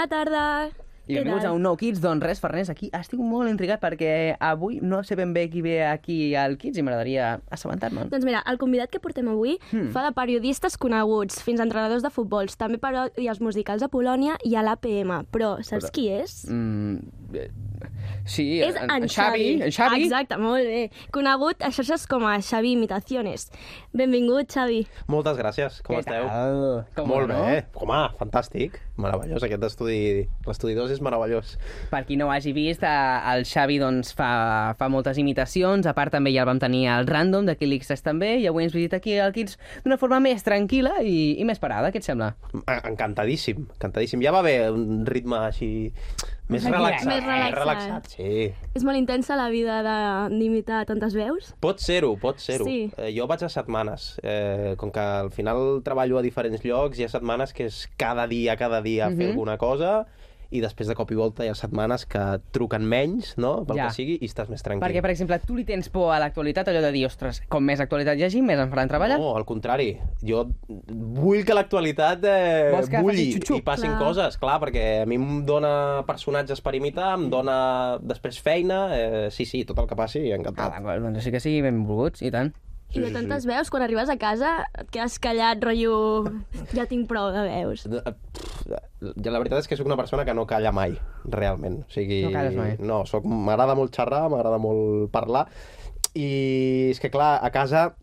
Bona tarda. I benvinguts a un nou Kids. Doncs res, Farners, aquí estic molt intrigat perquè avui no sé ben bé qui ve aquí al Kids i m'agradaria assabentar-me'n. Doncs mira, el convidat que portem avui Hmm. fa de periodistes coneguts fins a entrenadors de futbols, també paròdies musicals a Polònia i a l'APM. Però saps Però- qui és? Mm, eh, sí, és en, en, Xavi. En Xavi. Exacte, molt bé. Conegut a xarxes com a Xavi Imitaciones. Benvingut, Xavi. Moltes gràcies, com Què esteu? tal? Com Molt no? bé, home, fantàstic, meravellós, aquest estudi, l'estudi 2 és meravellós. Per qui no ho hagi vist, eh, el Xavi doncs, fa, fa moltes imitacions, a part també ja el vam tenir al Random, de l'X3 també, i avui ens visita aquí al Kids d'una forma més tranquil·la i, i més parada, què et sembla? En- Encantadíssim, encantadíssim. Ja va bé un ritme així més Més relaxat. Més relaxat. relaxat, sí. És molt intensa la vida de- d'imitar tantes veus? Pot ser-ho, pot ser-ho. Sí. Eh, jo vaig a setmanes. Eh, com que al final treballo a diferents llocs, hi ha setmanes que és cada dia, cada dia fer Mhm. alguna cosa, i després de cop i volta hi ha setmanes que truquen menys, no?, pel Ja. que sigui, i estàs més tranquil. Perquè, per exemple, tu li tens por a l'actualitat, allò de dir, ostres, com més actualitat hi hagi, més em faran treballar? No, al contrari. Jo vull que l'actualitat eh, que bulli i passin Clar. coses, clar, perquè a mi em dona personatges per imitar, em dona després feina, eh, sí, sí, tot el que passi, Ah, encantat. d'acord, doncs sí que sí, benvolguts, i tant. I de tantes veus, quan arribes a casa, et quedes callat, rotllo... Ja tinc prou de veus. Eh, Ja, la veritat és que sóc una persona que no calla mai, realment. O sigui, No calles mai. No, soc- m'agrada molt xerrar, m'agrada molt parlar, i és que, clar, a casa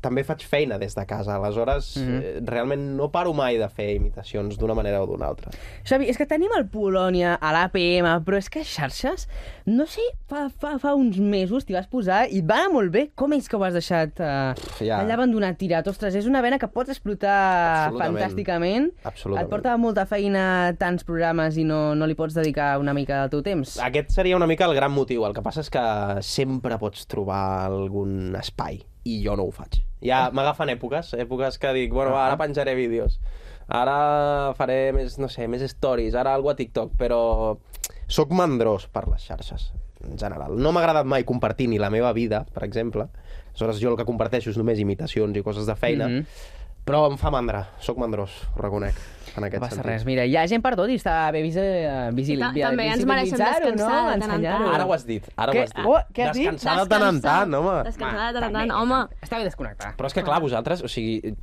també faig feina des de casa, aleshores Mhm. eh, realment no paro mai de fer imitacions d'una manera o d'una altra. Xavi, és que tenim el Polònia a l'APM, però és que xarxes, no sé, fa, fa, fa uns mesos t'hi vas posar i et va anar molt bé. Com és que ho has deixat uh, Ja. allà abandonat, tirat? Ostres, és una vena que pots explotar Absolutament. fantàsticament. Absolutament. Et porta molta feina tants programes i no, no li pots dedicar una mica del teu temps. Aquest seria una mica el gran motiu. El que passa és que sempre pots trobar algun espai i jo no ho faig. Ja m'agafen èpoques, èpoques que dic, bueno, ara penjaré vídeos, ara faré més, no sé, més stories, ara algo a TikTok, però sóc mandrós per les xarxes, en general. No m'ha agradat mai compartir ni la meva vida, per exemple. Aleshores, jo el que comparteixo és només imitacions i coses de feina, Mhm. Però em fa mandra, sóc mandrós, ho reconec, en No aquest passa sentit. res. Mira, hi ha gent per tot i està bé visi, uh, visil, Ta- també ens mereixem descansar de tant en tant. Ara ho has dit, ara Què? ho has dit. Oh, què has dit? Descansar de tant en tant, home. Descansar de tant en tant, home. Està bé desconnectar. Però és que, clar, vosaltres, o sigui,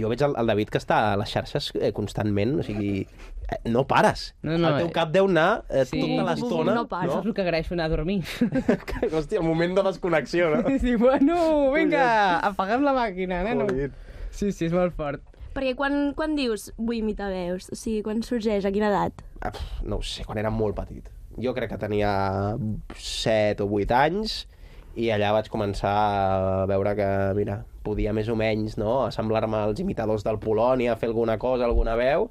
jo veig el, el David que està a les xarxes eh, constantment, o sigui, eh, no pares. No, no, el teu eh, cap deu anar eh, sí. tota l'estona. No para. Això és el que agraeixo anar a dormir. Hòstia, el moment de desconnexió, no? Sí, bueno, vinga, apaguem la màquina, neno. Jolín. Sí, sí, és molt fort. Perquè quan, quan dius vull imitar veus? O sigui, quan sorgeix? A quina edat? Ah, No ho sé, quan era molt petit. Jo crec que tenia 7 o 8 anys i allà vaig començar a veure que, mira, podia més o menys no, assemblar-me als imitadors del Polònia, fer alguna cosa, alguna veu,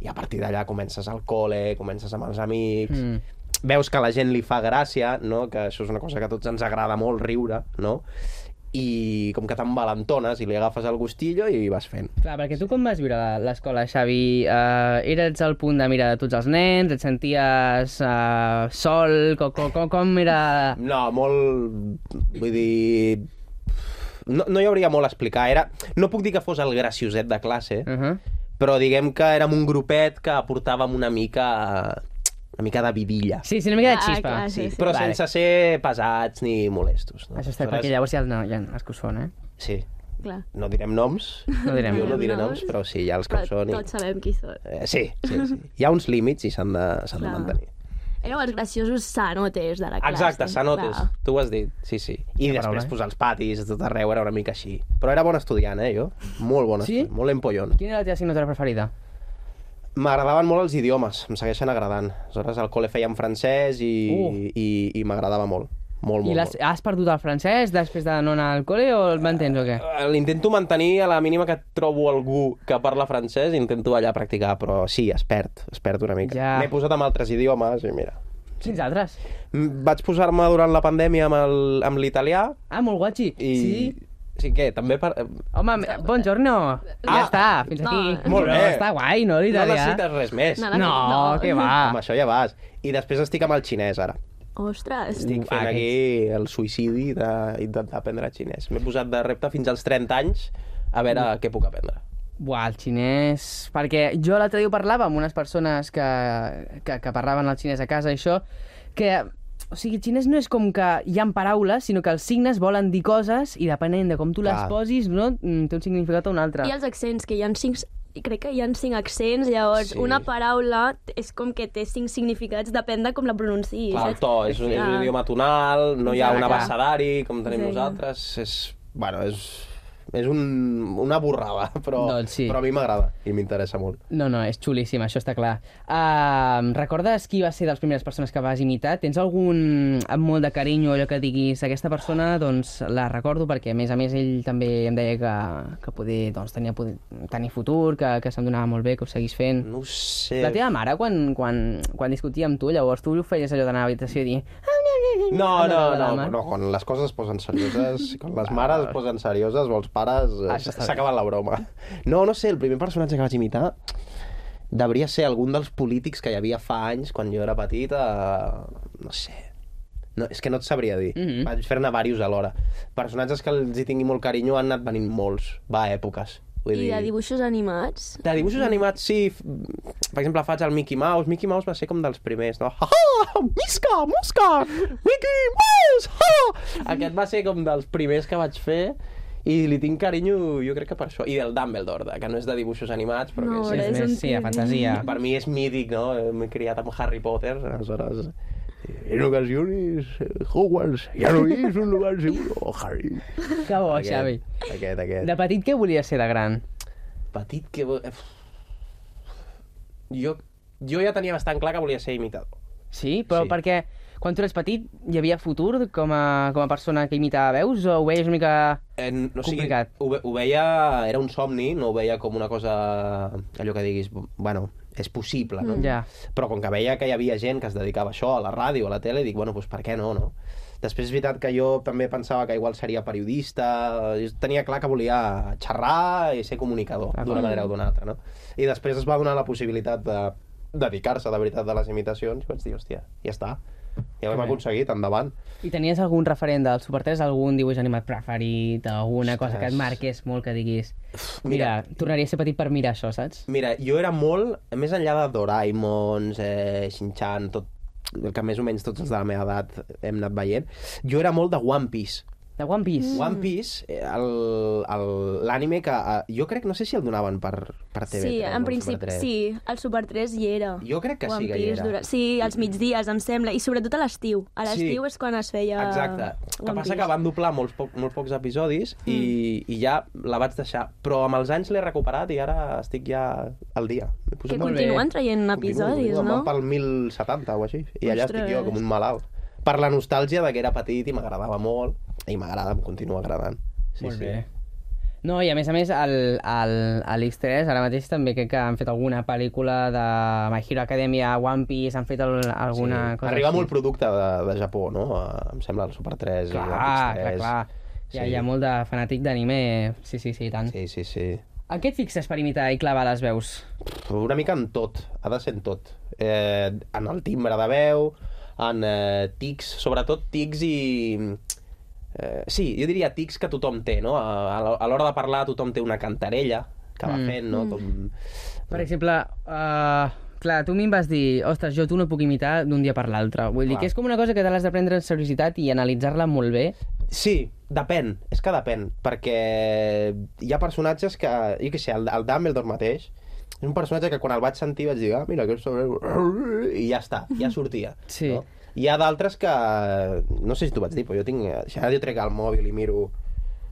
i a partir d'allà comences al col·le, comences amb els amics, Mm. veus que a la gent li fa gràcia, no? que això és una cosa que a tots ens agrada molt, riure, no? I com que t'envalentones i li agafes el gustillo i vas fent. Clar, perquè tu com vas viure a l'escola, Xavi? Uh, eres al punt de mirar de tots els nens? Et senties uh, sol? Com, com, com, com era... No, molt... Vull dir... No, no hi hauria molt a explicar. Era... No puc dir que fos el gracioset de classe, Uh -huh. però diguem que érem un grupet que aportàvem una mica una mica de vidilla. Sí, sí, una mica de Ah, xispa. clar, sí, sí. Però Vale. sense ser pesats ni molestos. No? Això està, Aleshores, perquè llavors ha, no, ha els que ho són, eh? Sí, Clar. no direm noms, No direm jo no diré Noms. però sí, hi ha els que Però ho són. I... tots sabem qui són. Eh, sí, sí, sí. Hi ha uns límits i s'han de, s'han de mantenir. Éreu els graciosos sanotes de la classe. Exacte, sanotes, Clar. tu ho has dit, sí, sí. I Quina després, eh? pues, als patis, a tot arreu, era una mica així. Però era bon estudiant, eh, jo? Molt bon Sí? estudiant, molt empollon. Quina era la teva assignatura preferida? M'agradaven molt els idiomes, em segueixen agradant. Aleshores, al col·le fèiem francès i, Uh. i, i m'agradava molt. Molt, I molt, l'has, molt. has perdut el francès després de no anar al col·le o el mantens o què? Eh, L'intento mantenir a la mínima que trobo algú que parla francès, intento allà practicar, però sí, es perd, es perd una mica. Ja. M'he posat amb altres idiomes i mira... Quins altres? Mm, Vaig posar-me durant la pandèmia amb l'italià Ah, molt guatxi. i... Sí? Sí, què? També per... Home, buongiorno. Ja Ah. està, fins aquí. No. Molt bé. està guai, no, No l'italià? necessites res més. No, No, No. què va? Amb això ja vas. I després estic amb el xinès, ara. Ostres. Estic fent aquests. aquí el suïcidi d'intentar aprendre xinès. M'he posat de repte fins als 30 anys a veure què puc aprendre. Buah, el xinès... Perquè jo l'altre dia ho parlava amb unes persones que, que, que parlaven el xinès a casa i això, que... O sigui, el xinès no és com que hi ha paraules, sinó que els signes volen dir coses i depenent de com tu les Clar. posis, no? Mm, té un significat o un altre. I els accents, que hi ha cinc, crec que hi ha cinc accents, llavors Sí. una paraula és com que té cinc significats, depèn de com la pronunciïs. Clar, el to és un, és un idioma tonal, no hi ha un abecedari com tenim Sí. nosaltres. És, bueno, és, és un, una borrada, però, Doncs sí. però a mi m'agrada i m'interessa molt. No, no, és xulíssim, això està clar. Uh, recordes qui va ser de les primeres persones que vas imitar? Tens algun amb molt de carinyo allò que diguis aquesta persona, doncs la recordo perquè a més a més ell també em deia que, que poder, doncs, tenia poder, tenir futur, que, que se'm donava molt bé, que ho seguís fent. No sé. La teva mare, quan, quan, quan discutia amb tu, llavors tu feies allò d'anar a l'habitació i dir... No, no, no, mà. no, quan les coses es posen serioses, quan les mares es posen serioses o els pares, eh, Ah, s'ha acabat la broma. No, no sé, el primer personatge que vaig imitar devria ser algun dels polítics que hi havia fa anys, quan jo era petit, a... no sé, no, és que no et sabria dir. Mhm. Vaig fer-ne diversos alhora. Personatges que els hi tingui molt carinyo han anat venint molts, va, èpoques. Vull I dir... de dibuixos animats? De dibuixos animats, sí. Per exemple, faig el Mickey Mouse. Mickey Mouse va ser com dels primers, no? Ha, ha, Misca, Mosca, Mickey Mouse, ha! Aquest va ser com dels primers que vaig fer i li tinc carinyo, jo crec que per això. I del Dumbledore, de- que no és de dibuixos animats, però No, que és sí, més, un sí, a fantasia. per mi és mític, no? M'he criat amb Harry Potter, aleshores... En ocasiones, eh, Hogwarts ya no es un lugar seguro, Harry. Que bo, Xavi. Aquest, aquest. De petit, què volies ser de gran? Petit que... vo- Jo, jo ja tenia bastant clar que volia ser imitador. Sí? Però Sí. perquè quan tu eres petit hi havia futur com a, com a persona que imitava veus o ho veies una mica... Eh, no, o sigui, Complicat. ho, ve- ho veia... Era un somni, no ho veia com una cosa... Allò que diguis, bueno, és possible, no? Ja. Però com que veia que hi havia gent que es dedicava a això, a la ràdio, a la tele, dic, bueno, doncs per què no, no? Després és veritat que jo també pensava que igual seria periodista, jo tenia clar que volia xerrar i ser comunicador, Ah, d'una manera o d'una altra, no? I després es va donar la possibilitat de dedicar-se de veritat a les imitacions i vaig dir, hòstia, ja està. Ja ho hem aconseguit, endavant. I tenies algun referent del Super 3, algun dibuix animat preferit, alguna cosa que et Ostres. marqués molt, que diguis... Mira, mira. tornaria a ser petit per mirar això, saps? Mira, jo era molt, més enllà de Doraemons, eh, Shin-Chan, tot el que més o menys tots els de la meva edat hem anat veient, jo era molt de One Piece. De One Piece. One Piece, eh, l'ànime que... Eh, jo crec, no sé si el donaven per, per TV3 Sí, en el principi, Super 3. sí. El Super 3 hi era. Jo crec que sí One que hi Piece era. Dura... Sí, als migdies, em sembla. I sobretot a l'estiu. A l'estiu Sí. és quan es feia Exacte. Que One passa Piece. que van doblar molts, poc, molts pocs episodis i, i ja la vaig deixar. Però amb els anys l'he recuperat i ara estic ja al dia. Que molt bé. continuen traient episodis, Continua, no? Van pel 1070 o així. I allà Ostres. estic jo com un malalt. Per la nostàlgia de que era petit i m'agradava molt. I m'agrada, em continua agradant. Sí, molt sí. bé. No, i a més a més, el, el, a l'X3 ara mateix també crec que han fet alguna pel·lícula de My Hero Academia, One Piece, han fet el, alguna sí. cosa Arriba així. molt producte de, de Japó, no? Em sembla el Super 3 Clar, i el clar, X3. clar. Hi ha, Sí. hi ha molt de fanàtic d'anime, sí, sí, sí, tant. Sí, sí, sí. En què et fixes per imitar i clavar les veus? Una mica en tot, ha de ser en tot. Eh, en el timbre de veu, en eh, tics, sobretot tics i... Eh, sí, jo diria tics que tothom té, no? A, a l'ho- a l'hora de parlar tothom té una cantarella que va Mm. fent, no? Com... Per exemple, uh, clar, tu a mi em vas dir, ostres, jo tu no puc imitar d'un dia per l'altre. Vull dir Clar. que és com una cosa que te l'has de prendre en seriositat i analitzar-la molt bé. Sí, depèn, és que depèn, perquè hi ha personatges que, jo què sé, el, el Dumbledore mateix, és un personatge que quan el vaig sentir vaig dir, ah, mira, aquest sobre... i ja està, ja sortia. Sí. No? Hi ha d'altres que, no sé si t'ho vaig dir, però jo tinc, ara jo trec el mòbil i miro...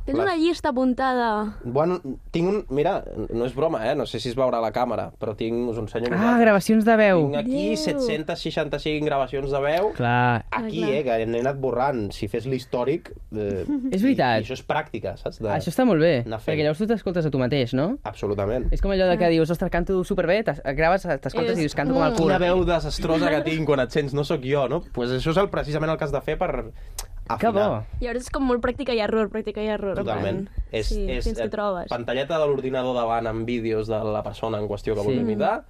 Tens una llista apuntada. Bueno, tinc un... Mira, no és broma, eh? No sé si es veurà a la càmera, però tinc... Us ho ensenyo Ah, gravacions de veu. Tinc aquí Déu. 765 gravacions de veu. Clar, Aquí, Ah, clar. eh, que n'he anat borrant. Si fes l'històric... Eh, És veritat. I, I això és pràctica, saps? De... això està molt bé, perquè llavors tu t'escoltes a tu mateix, no? Absolutament. És com allò de que dius, ostres, canto superbé, graves, t'escoltes És- i dius, canto com el cul. Quina veu desastrosa que tinc quan et sents, no sóc jo, no? Pues això és el, precisament el que has de fer per afinar. Que bo. Llavors és com molt pràctica i error, pràctica i error. en Totalment. És, sí, és, fins que eh, trobes. Pantalleta de l'ordinador davant amb vídeos de la persona en qüestió que Sí. vols imitar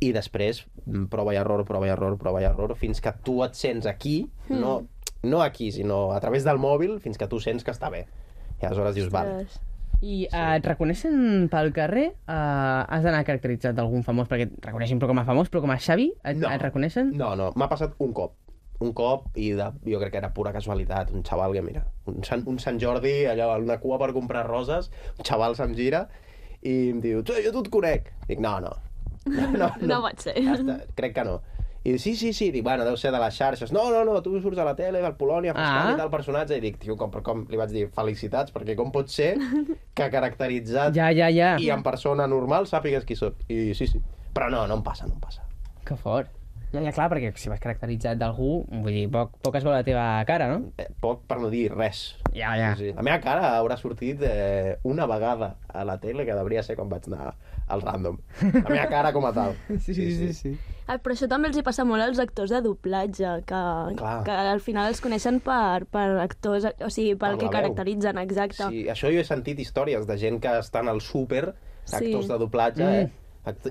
i després mm, prova i error, prova i error, prova i error, fins que tu et sents aquí, no, no aquí, sinó a través del mòbil, fins que tu sents que està bé. I aleshores dius, Ostres. I uh, et reconeixen pel carrer? Uh, has d'anar caracteritzat d'algun famós, perquè et reconeixen però com a famós, però com a Xavi, et, No. et reconeixen? No, no, m'ha passat un cop. Un cop, i de, jo crec que era pura casualitat. Un xaval que, mira, un Sant, un Sant Jordi, allò, una cua per comprar roses, un xaval se'm gira i em diu, jo tu et conec. Dic, no, no. No, no, No pot ser. Ja està, crec que no. I diu, sí, sí, sí, dic, bueno, deu ser de les xarxes. No, no, no, tu surts a la tele, del Polònia, fas Ah. ah. i tal personatge. I dic, tio, com, com, li vaig dir, felicitats, perquè com pot ser que caracteritzat Ja, ja, ja. i en persona normal sàpigues qui sóc. I sí, sí. Però no, no em passa, no em passa. Que fort. Ja, ja, clar, perquè si vas caracteritzat d'algú, vull dir, poc, poc es veu la teva cara, no? Eh, poc per no dir res. Ja, ja. Sí, sí. La meva cara haurà sortit eh, una vegada a la tele, que devria ser quan vaig anar al random. La meva cara com a tal. Sí, sí, sí. sí. Ah, però això també els hi passa molt als actors de doblatge, que, Clar. que al final els coneixen per, per actors, o sigui, pel Per que veu. caracteritzen, exacte. Sí, això jo he sentit històries de gent que estan al súper, actors Sí. de doblatge, Mm. eh?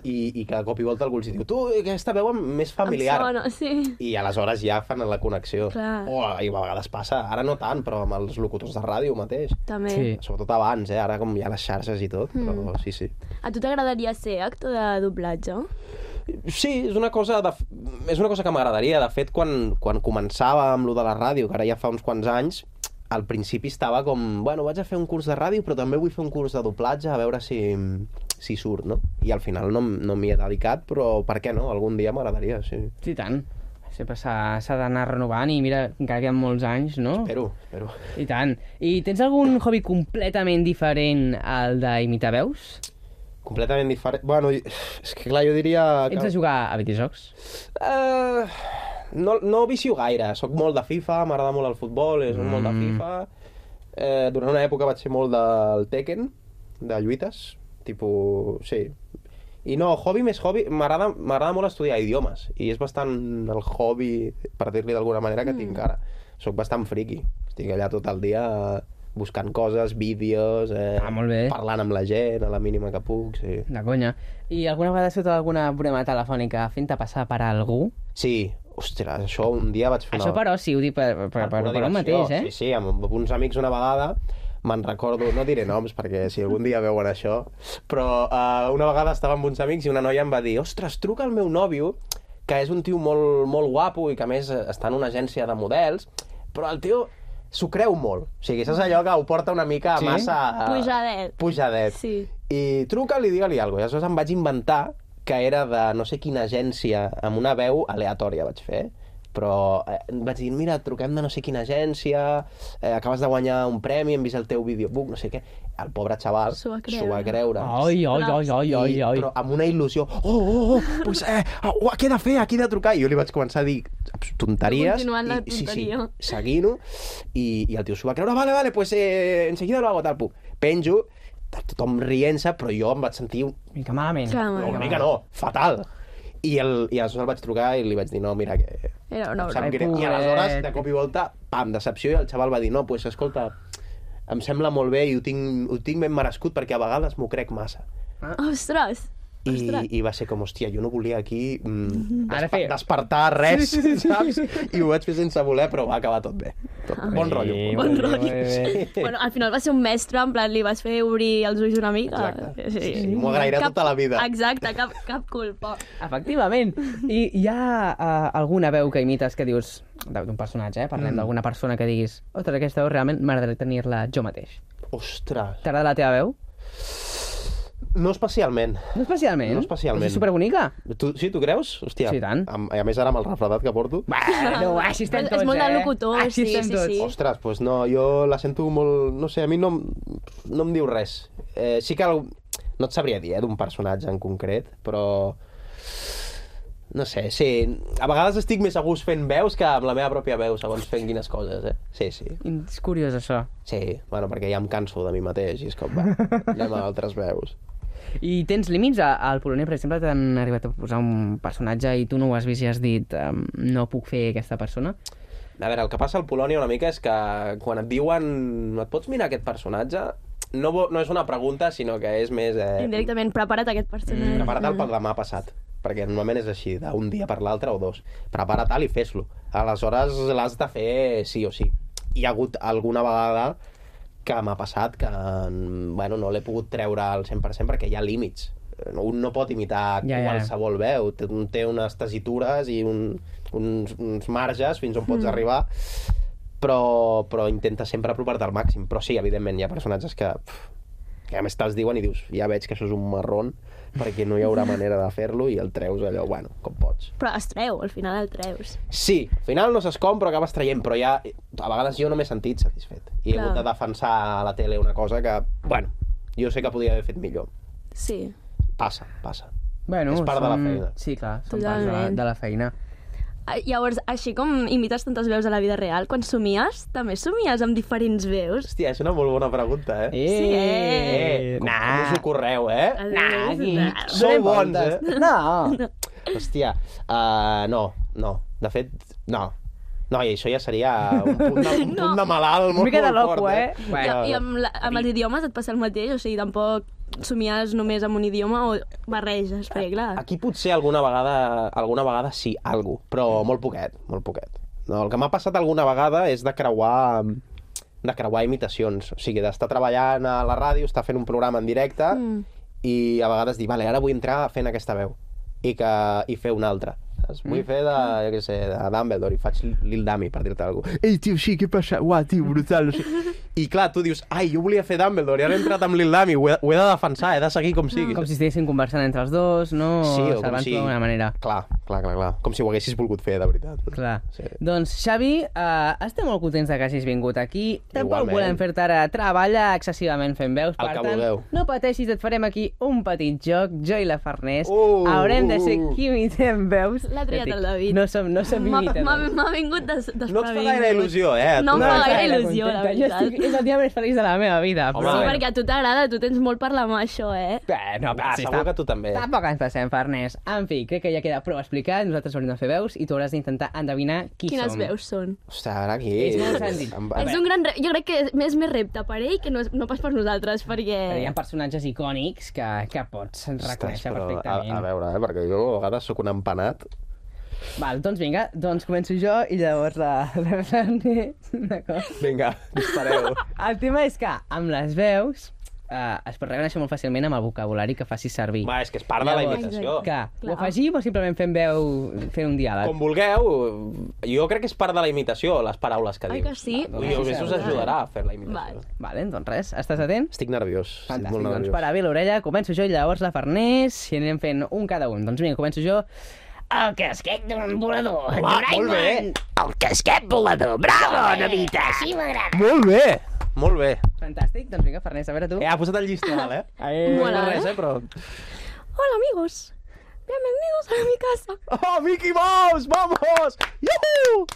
I, i de cop i volta algú els diu tu, aquesta veu em- més familiar. Em sona, sí. I aleshores ja fan la connexió. Clar. O, I a vegades passa, ara no tant, però amb els locutors de ràdio mateix. També. Sí. Sobretot abans, eh? Ara com hi ha les xarxes i tot, Mm. però sí, sí. A tu t'agradaria ser actor de doblatge? Sí, és una cosa, de, és una cosa que m'agradaria. De fet, quan, quan començava amb lo de la ràdio, que ara ja fa uns quants anys, al principi estava com, bueno, vaig a fer un curs de ràdio, però també vull fer un curs de doblatge, a veure si, si surt, no? I al final no, no m'hi he dedicat, però per què no? Algun dia m'agradaria, sí. Sí, tant. Sempre s'ha d'anar renovant i mira, encara queden molts anys, no? Espero, espero. I tant. I tens algun hobby completament diferent al d'imitar veus? Completament diferent. Bueno, és que clar, jo diria... Ets de jugar a videojocs? Uh, no, no vicio gaire, sóc molt de FIFA, m'agrada molt el futbol, és mm. molt de FIFA. Eh, durant una època vaig ser molt del Tekken, de lluites, tipus... sí. I no, hobby més hobby, m'agrada molt estudiar idiomes, i és bastant el hobby, per dir-li d'alguna manera, que tinc ara. Soc bastant friki, estic allà tot el dia buscant coses, vídeos, eh, Ah, molt bé. parlant amb la gent a la mínima que puc, sí. De conya. I alguna vegada has fet alguna broma telefònica fent-te passar per algú? Sí, ostres, això un dia vaig fer una... Això però sí, ho dic per, per, per, per, per un mateix, eh? Sí, sí, amb, uns amics una vegada me'n recordo, no diré noms perquè si algun dia veuen això, però uh, una vegada estava amb uns amics i una noia em va dir ostres, truca al meu nòvio, que és un tio molt, molt guapo i que a més està en una agència de models, però el tio s'ho creu molt. O sigui, saps allò que ho porta una mica Sí? massa... eh, Pujadet. Pujadet. Sí. I truca-li, digue-li alguna cosa. I aleshores em vaig inventar que era de no sé quina agència, amb una veu aleatòria vaig fer, però eh, vaig dir, mira, truquem de no sé quina agència, eh, acabes de guanyar un premi, hem vist el teu videobook, no sé què. El pobre xaval S'ho va creure. va creure. Ai, ai, ai, ai, ai, I, ai. Però amb una il·lusió, oh, oh, oh, pues, eh, oh, què he de fer, aquí he de trucar. I jo li vaig començar a dir tonteries. Continuant la i, sí, tonteria. sí, seguint-ho, i, i el tio s'ho va creure, vale, vale, pues eh, enseguida lo hago, tal, pum. Penjo, tothom rient-se, però jo em vaig sentir un, Una mica malament. Clar, no, Una una mica no, fatal. I, el, I aleshores el vaig trucar i li vaig dir, no, mira, que... Era una greu. I aleshores, de cop i volta, pam, decepció, i el xaval va dir, no, pues, escolta, em sembla molt bé i ho tinc, ho tinc ben merescut perquè a vegades m'ho crec massa. Ostres! I. I va ser com, hòstia, jo no volia aquí mm, Ara desper fer- despertar res, saps? I ho vaig fer sense voler, però va acabar tot bé. Tot, bon rotllo. Sí, Bon bé, rotllo. bé. Bueno, al final va ser un mestre, en plan, li vas fer obrir els ulls una mica. Exacte. Sí, sí, m'ho agrairà tota la vida. Exacte, cap, cap culpa. Efectivament. I hi ha uh, alguna veu que imites que dius de- d'un personatge, eh? Parlem Mm. d'alguna persona que diguis ostres, aquesta veu realment m'agradaria tenir-la jo mateix. Ostres, T'agrada la teva veu? No especialment. No especialment? No especialment. És superbonica? Tu, sí, tu creus? Hòstia, Sí, tant. Amb, a més ara amb el refredat que porto. Bueno, així estem És tots, molt de eh? locutor, així sí, estem sí, tots. sí. Ostres, doncs no, jo la sento molt... No sé, a mi no, no em diu res. Eh, sí que el, no et sabria dir, eh, d'un personatge en concret, però... No sé, sí. A vegades estic més a gust fent veus que amb la meva pròpia veu, segons fent quines coses, eh? Sí, sí. És curiós, això. Sí, bueno, perquè ja em canso de mi mateix i és com, va, anem a altres veus. I tens límits? Al Polònia, per exemple, t'han arribat a posar un personatge i tu no ho has vist i has dit um, no puc fer aquesta persona? A veure, el que passa al Polònia una mica és que quan et diuen et pots mirar aquest personatge, no, no és una pregunta, sinó que és més... Eh, Indirectament, prepara't aquest personatge. Prepara-te'l pel demà passat, perquè normalment és així, d'un dia per l'altre o dos. Prepara-te'l i fes-lo. Aleshores l'has de fer sí o sí. Hi ha hagut alguna vegada que m'ha passat que mm, bueno, no l'he pogut treure al 100% perquè hi ha límits. Un no pot imitar Ja, ja. qualsevol veu, té, té unes tesitures i un, uns, uns marges fins on pots Mm. arribar, però, però intenta sempre apropar-te al màxim. Però sí, evidentment, hi ha personatges que, pff, que a més te'ls diuen i dius, ja veig que això és un marrón, perquè no hi haurà manera de fer-lo i el treus allò, bueno, com pots. Però es treu, al final el treus. Sí, al final no s'escom, però acabes traient, però ja, a vegades jo no m'he sentit satisfet. I he Clar. hagut de defensar a la tele una cosa que, bueno, jo sé que podia haver fet millor. Sí. Passa, passa. Bueno, És part de la feina. Sí, clar, són part de la, de la feina. Ah, Llavors, així com imites tantes veus a la vida real, quan somies, també somies amb diferents veus? Hòstia, és una molt bona pregunta, eh? Sí, Eh, com, com us ho correu, eh? Nah, aquí. Sou bons, eh? No. Hòstia, uh, no, no. De fet, no. No, i això ja seria un punt de, un punt de malalt molt, Una mica de molt loco, fort, eh? I, Bueno, I amb, la, amb els idiomes et passa el mateix? O sigui, tampoc somies només amb un idioma o barreges, perquè clar... Aquí potser alguna vegada, alguna vegada sí, algo, però molt poquet, molt poquet. No, el que m'ha passat alguna vegada és de creuar de creuar imitacions, o sigui, d'estar treballant a la ràdio, estar fent un programa en directe Mm. i a vegades dir, vale, ara vull entrar fent aquesta veu i, que, i fer una altra. Saps? Vull fer de, jo què sé, de Dumbledore i faig Lil Dami, per dir-te alguna cosa. Ei, tio, sí, què passa? Uah, tio, brutal. No sé. I clar, tu dius, ai, jo volia fer Dumbledore i ara he entrat amb Lil Dami, ho he, ho he de defensar, he de seguir com sigui. com si estiguessin conversant entre els dos, no? Sí, o com si... d'alguna manera. Clar, clar, clar, clar. Com si ho haguessis volgut fer, de veritat. Clar. Sí. Doncs, Xavi, uh, estem molt contents de que hagis vingut aquí. Tampoc Igualment. volem fer-te ara treballar excessivament fent veus. El per que tant, vulgueu. no pateixis, et farem aquí un petit joc, jo i la Farners. Uh, Haurem de ser uh. qui imitem veus. L'ha triat Ja et dic, el David. No som, no som M'ha imitadors. m'ha- vingut des, No et fa gaire il·lusió, eh? No em fa gaire il·lusió, la. Jo veritat. estic, és el dia més feliç de la meva vida. Home, però Sí, perquè a tu t'agrada, tu tens molt per la mà, això, eh? Eh, no, però si segur que tu també. Tampoc ens passem, Farners. En fi, crec que ja queda prou explicat. Nosaltres haurem de fer veus i tu hauràs d'intentar endevinar qui Quines som. veus són? Ostres, ara aquí... És molt senzill. És veure. un gran... Re... Jo crec que és més, més repte per ell que no, és, no pas per nosaltres, perquè... Però hi ha personatges icònics que, que pots reconèixer però, perfectament. A, a veure, eh? perquè jo a vegades sóc un empanat. Val, doncs vinga, doncs començo jo i llavors la, la Farners. D'acord? Vinga, dispareu. El tema és que amb les veus eh, es pot reconèixer molt fàcilment amb el vocabulari que facis servir. Va, és que és part de la Llavors, imitació. Que Clar. ho afegim o simplement fem veu, fent un diàleg? Com vulgueu, jo crec que és part de la imitació, les paraules que Ai, dius. que sí? I us, us ajudarà a fer la imitació. Val. Vale, doncs res, estàs atent? Estic nerviós, estic Fantàstic, molt doncs nerviós. para bé l'orella, començo jo i llavors la Farners i anirem fent un cada un. Doncs vinga, començo jo. El casquet d'un volador. Home, molt bé. El casquet volador. Bravo, Navita. Així m'agrada. Molt bé, molt bé. Fantàstic, doncs vinga, Farners, a veure tu. Eh, ha posat el llistó eh? Eh, Mola, No res, eh? però... Hola, amigos. Bienvenidos a mi casa. Oh, Mickey Mouse, vamos! Yuhu!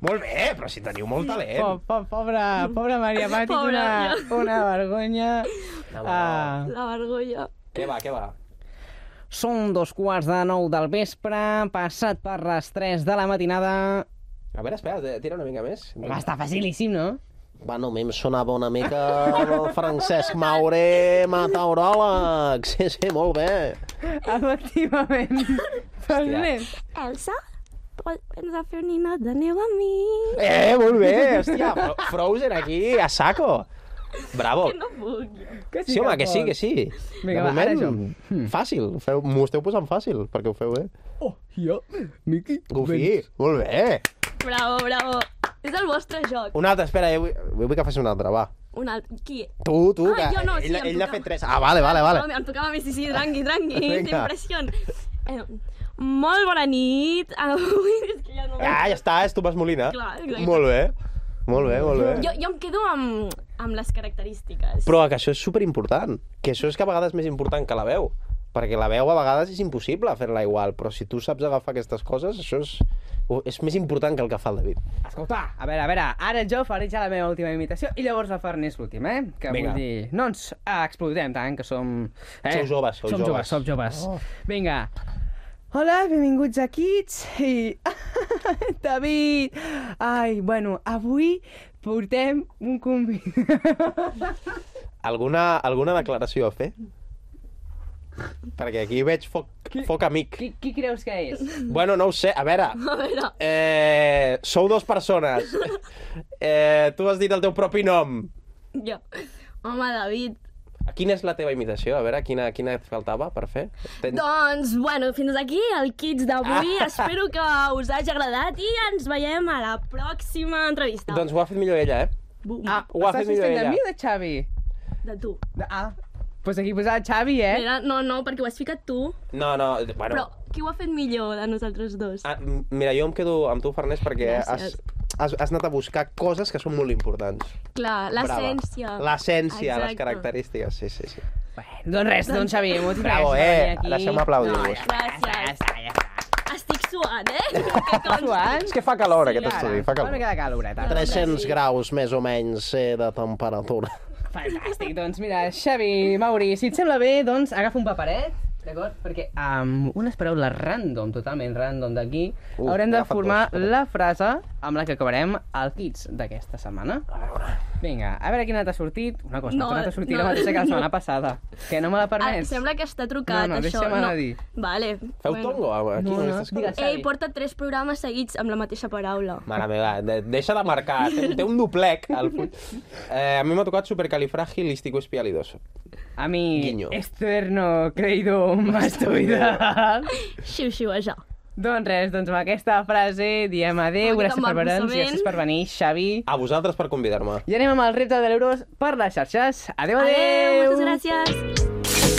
Molt bé, però si teniu molt Po, talent. po, pobra, pobra Maria Pati, Pobra, una, una vergonya. No, no. Ah, La vergonya. Què va, què va? Són dos quarts de nou del vespre, passat per les 3 de la matinada. A veure, espera, tira una mica més. Home, està facilíssim, no? Bueno, a mi em sonava una mica el Francesc Mauré, meteoròleg. Sí, sí, molt bé. Efectivament. Farners. Elsa, ens a fer nina de neu a mi. Eh, molt bé, hòstia, Fro- Frozen aquí, a saco. Bravo. No puc. Que Sí, home, que sí, que sí. Vinga, de va, ara moment, jo. fàcil. Feu- M'ho esteu posant fàcil, perquè ho feu bé. Oh, jo, Miqui. Goofy, molt bé. Bravo, bravo. És el vostre joc. Un altre, espera, jo vull, vull que facis un altre, va. Un altre. Qui? Tu, tu, Ah, que jo no, sí, ell, em ell n'ha tocava. fet tres. Ah, vale, vale, vale. Em tocava a mi, sí, sí, tranqui, tranqui. Vinga. T'impressió. Eh, molt bona nit. Avui és que ja no... Ah, ja està, és Tomàs Molina. Clar, exacte. Molt bé. Molt bé, molt bé. Jo, jo em quedo amb, amb les característiques. Però que això és superimportant. Que això és que a vegades és més important que la veu. Perquè la veu a vegades és impossible fer-la igual, però si tu saps agafar aquestes coses, això és, és més important que el que fa el David. Escolta, a veure, a veure, ara jo faré ja la meva última imitació i llavors la Farners l'última, eh? Que Vinga. vull dir... No ens explotem tant, que som... Eh? Sou joves, sou som joves. som joves. Oh. Vinga. Hola, benvinguts a Kids i... David! Ai, bueno, avui portem un convidat. Alguna, alguna declaració a fer? Perquè aquí veig foc, foc amic. qui, qui creus que és? Bueno, no ho sé. A veure, A veure, eh, sou dues persones. Eh, tu has dit el teu propi nom. Jo. Home, David. Quina és la teva imitació? A veure, quina, quina et faltava per fer? Tens... Doncs, bueno, fins aquí el Kids d'avui. Ah. Espero que us hagi agradat i ens veiem a la pròxima entrevista. Doncs ho ha fet millor ella, eh? Ah, Ho ha fet millor fent de ella. mi o de Xavi? De tu. De, ah, doncs aquí posava Xavi, eh? Mira, no, no, perquè ho has ficat tu. No, no, bueno... Però qui ho ha fet millor de nosaltres dos? Ah, mira, jo em quedo amb tu, Farners, perquè Gràcies. has, has anat a buscar coses que són molt importants. Clar, l'essència. L'essència, les característiques, sí, sí, sí. Bueno, doncs res, doncs Xavi, moltes Bravo, gràcies per eh? Deixeu-me aplaudir-vos. No, ja està. Estic suant, eh? Suant? És que fa calor, Sí, aquest ara. estudi, fa Una calor. mica de caloreta. 300 graus, més o menys, eh, de temperatura. Fantàstic, doncs mira, Xavi, Mauri, si et sembla bé, doncs agafa un paperet, d'acord? Perquè amb unes paraules random, totalment random d'aquí, Uh, haurem de formar la frase amb la que acabarem el Kids d'aquesta setmana. A veure... Vinga, a veure quina t'ha sortit. Una cosa, No, no, t'ha sortit no. la mateixa que la setmana passada. Que no me la Ah, permets? sembla que està trucat, No, no, això. anar a dir. Vale. Feu tongo? Aquí No, no, no, estàs digues. Ei, porta tres programes seguits amb la mateixa paraula. Mare meva, de, deixa de marcar, té, té un doblec al full. Eh, a mi m'ha tocat supercalifragilisticexpialidoso. A mi, Guiño. externo, creído, mastoidal. Xiu, xiu, això. Doncs res, doncs amb aquesta frase diem mica gràcies per veure'ns, gràcies per venir, Xavi. A vosaltres per convidar-me. I anem amb el repte de l'Euros per les xarxes. Adeu, adeu! Adeu, moltes gràcies.